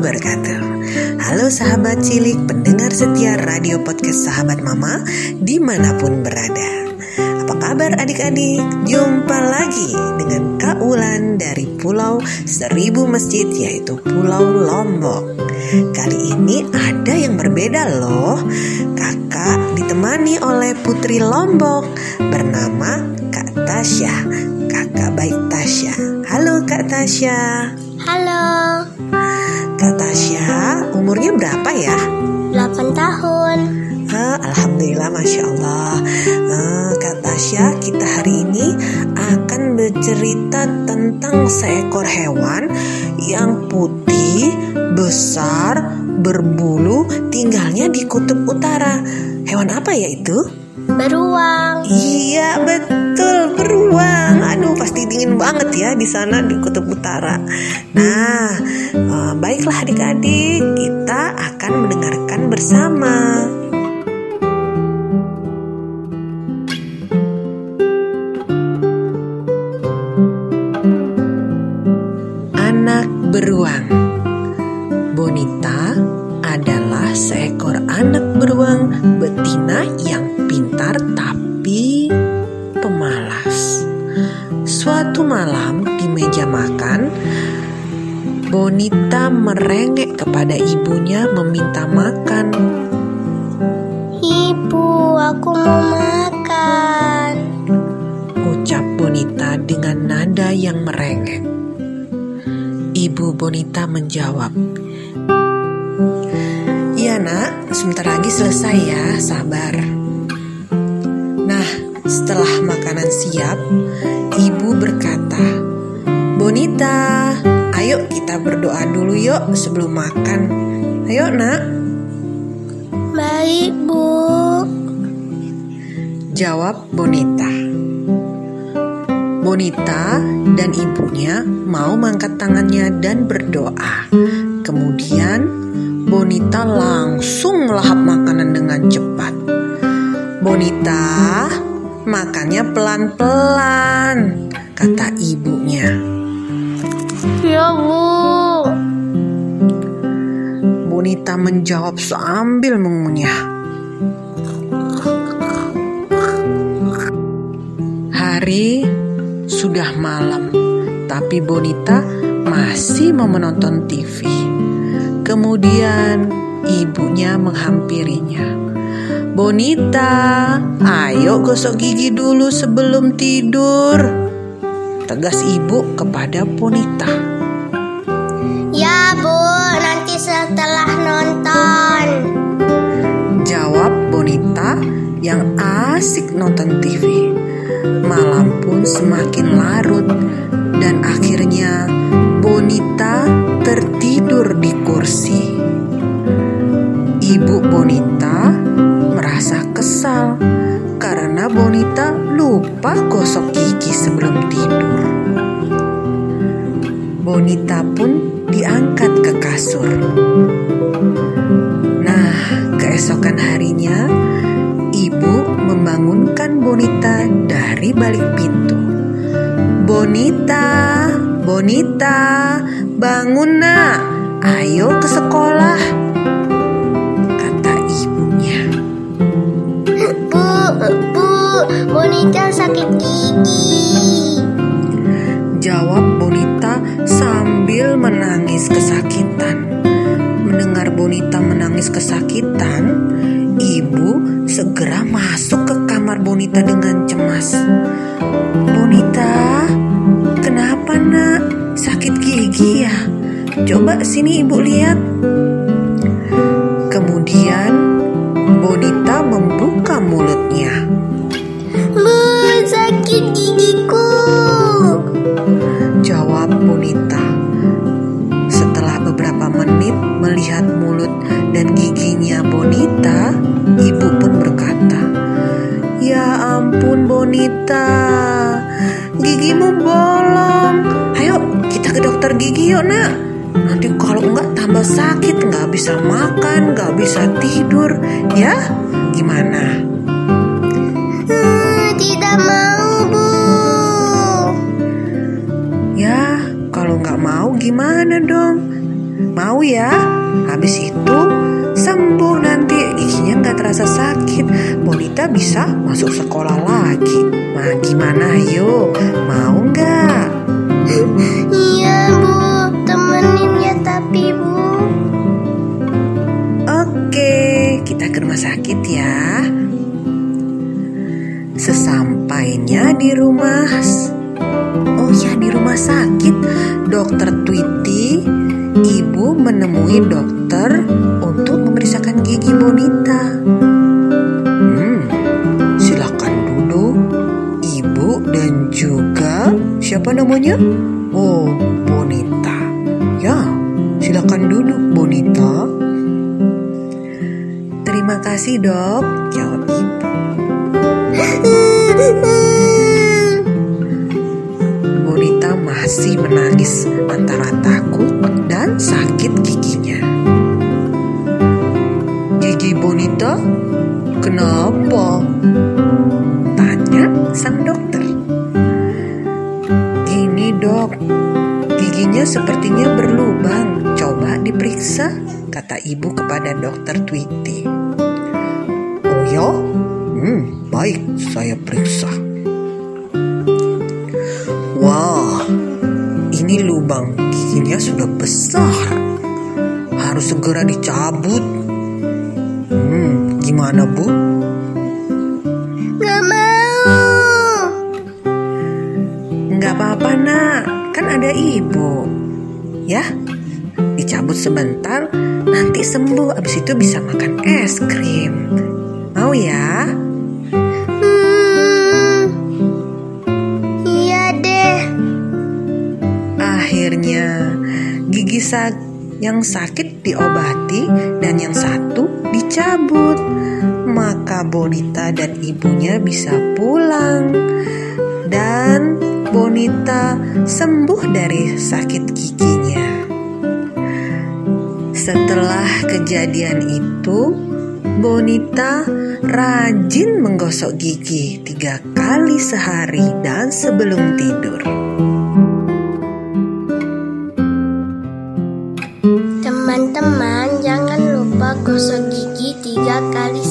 wabarakatuh. Halo sahabat cilik pendengar setia radio podcast sahabat mama di mana pun berada. Apa kabar adik-adik? Jumpa lagi dengan Kak Ulan dari Pulau Seribu Masjid yaitu Pulau Lombok. Kali ini ada yang berbeda loh. Kakak ditemani oleh Putri Lombok bernama Kak Tasya. Kakak baik Tasya. Halo Kak Tasya. Halo, Kak Tasya, umurnya berapa ya? 8 tahun. Ah, Alhamdulillah, Masya Allah Ah, Kak Tasya, kita hari ini akan bercerita tentang seekor hewan yang putih, besar, berbulu, tinggalnya di kutub utara Hewan apa ya itu? Beruang. Iya betul beruang. Pasti dingin banget ya di sana di kutub utara. Nah eh, baiklah adik-adik kita akan mendengarkan bersama. Anak beruang. Suatu malam di meja makan, Bonita merengek kepada ibunya meminta makan. Ibu, aku mau makan. Ucap Bonita dengan nada yang merengek. Ibu Bonita menjawab, Iya nak, sebentar lagi selesai ya, sabar. Nah, setelah makanan siap, ibu berkata, Bonita, ayo kita berdoa dulu yuk sebelum makan. Ayo nak, Baik, Bu. jawab Bonita. Bonita dan ibunya mau mengangkat tangannya dan berdoa. Kemudian Bonita langsung melahap makanan dengan cepat. Bonita, makannya pelan-pelan, kata ibunya. Ya, Bu. Bonita menjawab sambil mengunyah. Hari sudah malam, tapi Bonita masih mau menonton TV. Kemudian ibunya menghampirinya. Bonita, ayo gosok gigi dulu sebelum tidur. Tegas ibu kepada Bonita. Ya, Bu. Nanti setelah nonton. Jawab Bonita yang asik nonton TV. Malam pun semakin larut dan akhirnya Bonita tertidur di kursi. Ibu Bonita merasa kesal karena Bonita lupa gosok gigi sebelum tidur. Bonita pun diangkat ke kasur. Nah, keesokan harinya, ibu membangunkan Bonita dari balik pintu. Bonita, Bonita, bangun nak, ayo ke sekolah, Bu. Bonita sakit gigi. Jawab Bonita sambil menangis kesakitan. Mendengar Bonita menangis kesakitan, ibu segera masuk ke kamar Bonita dengan cemas. Bonita, kenapa nak? Sakit gigi ya? Coba sini ibu lihat. Kemudian Bonita membuka mulutnya. Menit melihat mulut dan giginya Bonita, ibu pun berkata, "Ya ampun Bonita, gigimu bolong. Ayo kita ke dokter gigi yuk nak. Nanti kalau enggak tambah sakit, nggak bisa makan, nggak bisa tidur. Ya, gimana?" Hmm, tidak mau, Bu. Ya, kalau nggak mau gimana dong? Mau ya? Habis itu sembuh nanti giginya nggak terasa sakit. Bonita bisa masuk sekolah lagi. Nah gimana yo? Mau nggak? Iya bu, temenin ya tapi bu. Oke, kita ke rumah sakit ya. Sesampainya di rumah, oh ya di rumah sakit, dokter Tweety, ibu menemui dokter untuk memeriksakan gigi Bonita. Hmm, silakan duduk, ibu dan juga siapa namanya? Oh, Bonita. Ya, silakan duduk Bonita. Terima kasih dok, giginya sepertinya berlubang. Coba diperiksa, kata ibu kepada dokter Tweety. Oh ya? Hmm, baik, saya periksa. Wah, ini lubang giginya sudah besar. Harus segera dicabut. Hmm, gimana bu? Nggak apa-apa nak, kan ada ibu. Ya, dicabut sebentar, nanti sembuh. Abis itu bisa makan es krim. Mau ya? Hmm. Iya deh. Akhirnya gigi sak yang sakit diobati dan yang satu dicabut. Maka Bonita dan ibunya bisa pulang. Dan Bonita sembuh dari sakit giginya. Setelah kejadian itu, Bonita rajin menggosok gigi tiga kali sehari dan sebelum tidur. Teman-teman jangan lupa gosok gigi tiga kali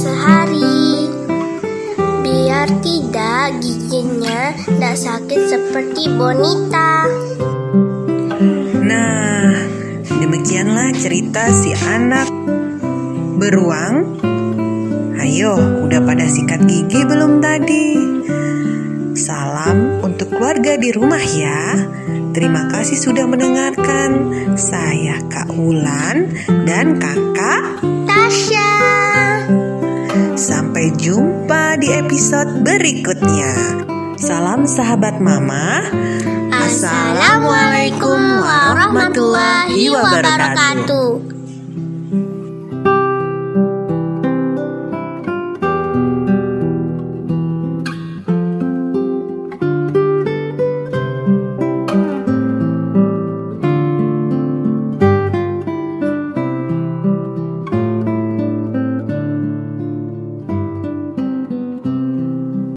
giginya tidak sakit seperti bonita. Nah, demikianlah cerita si anak beruang. Ayo, udah pada sikat gigi belum tadi? Salam untuk keluarga di rumah ya. Terima kasih sudah mendengarkan. Saya Kak Wulan dan Kakak. Tasya. Sampai jumpa di episode berikutnya. Salam sahabat mama. Assalamualaikum warahmatullahi wabarakatuh.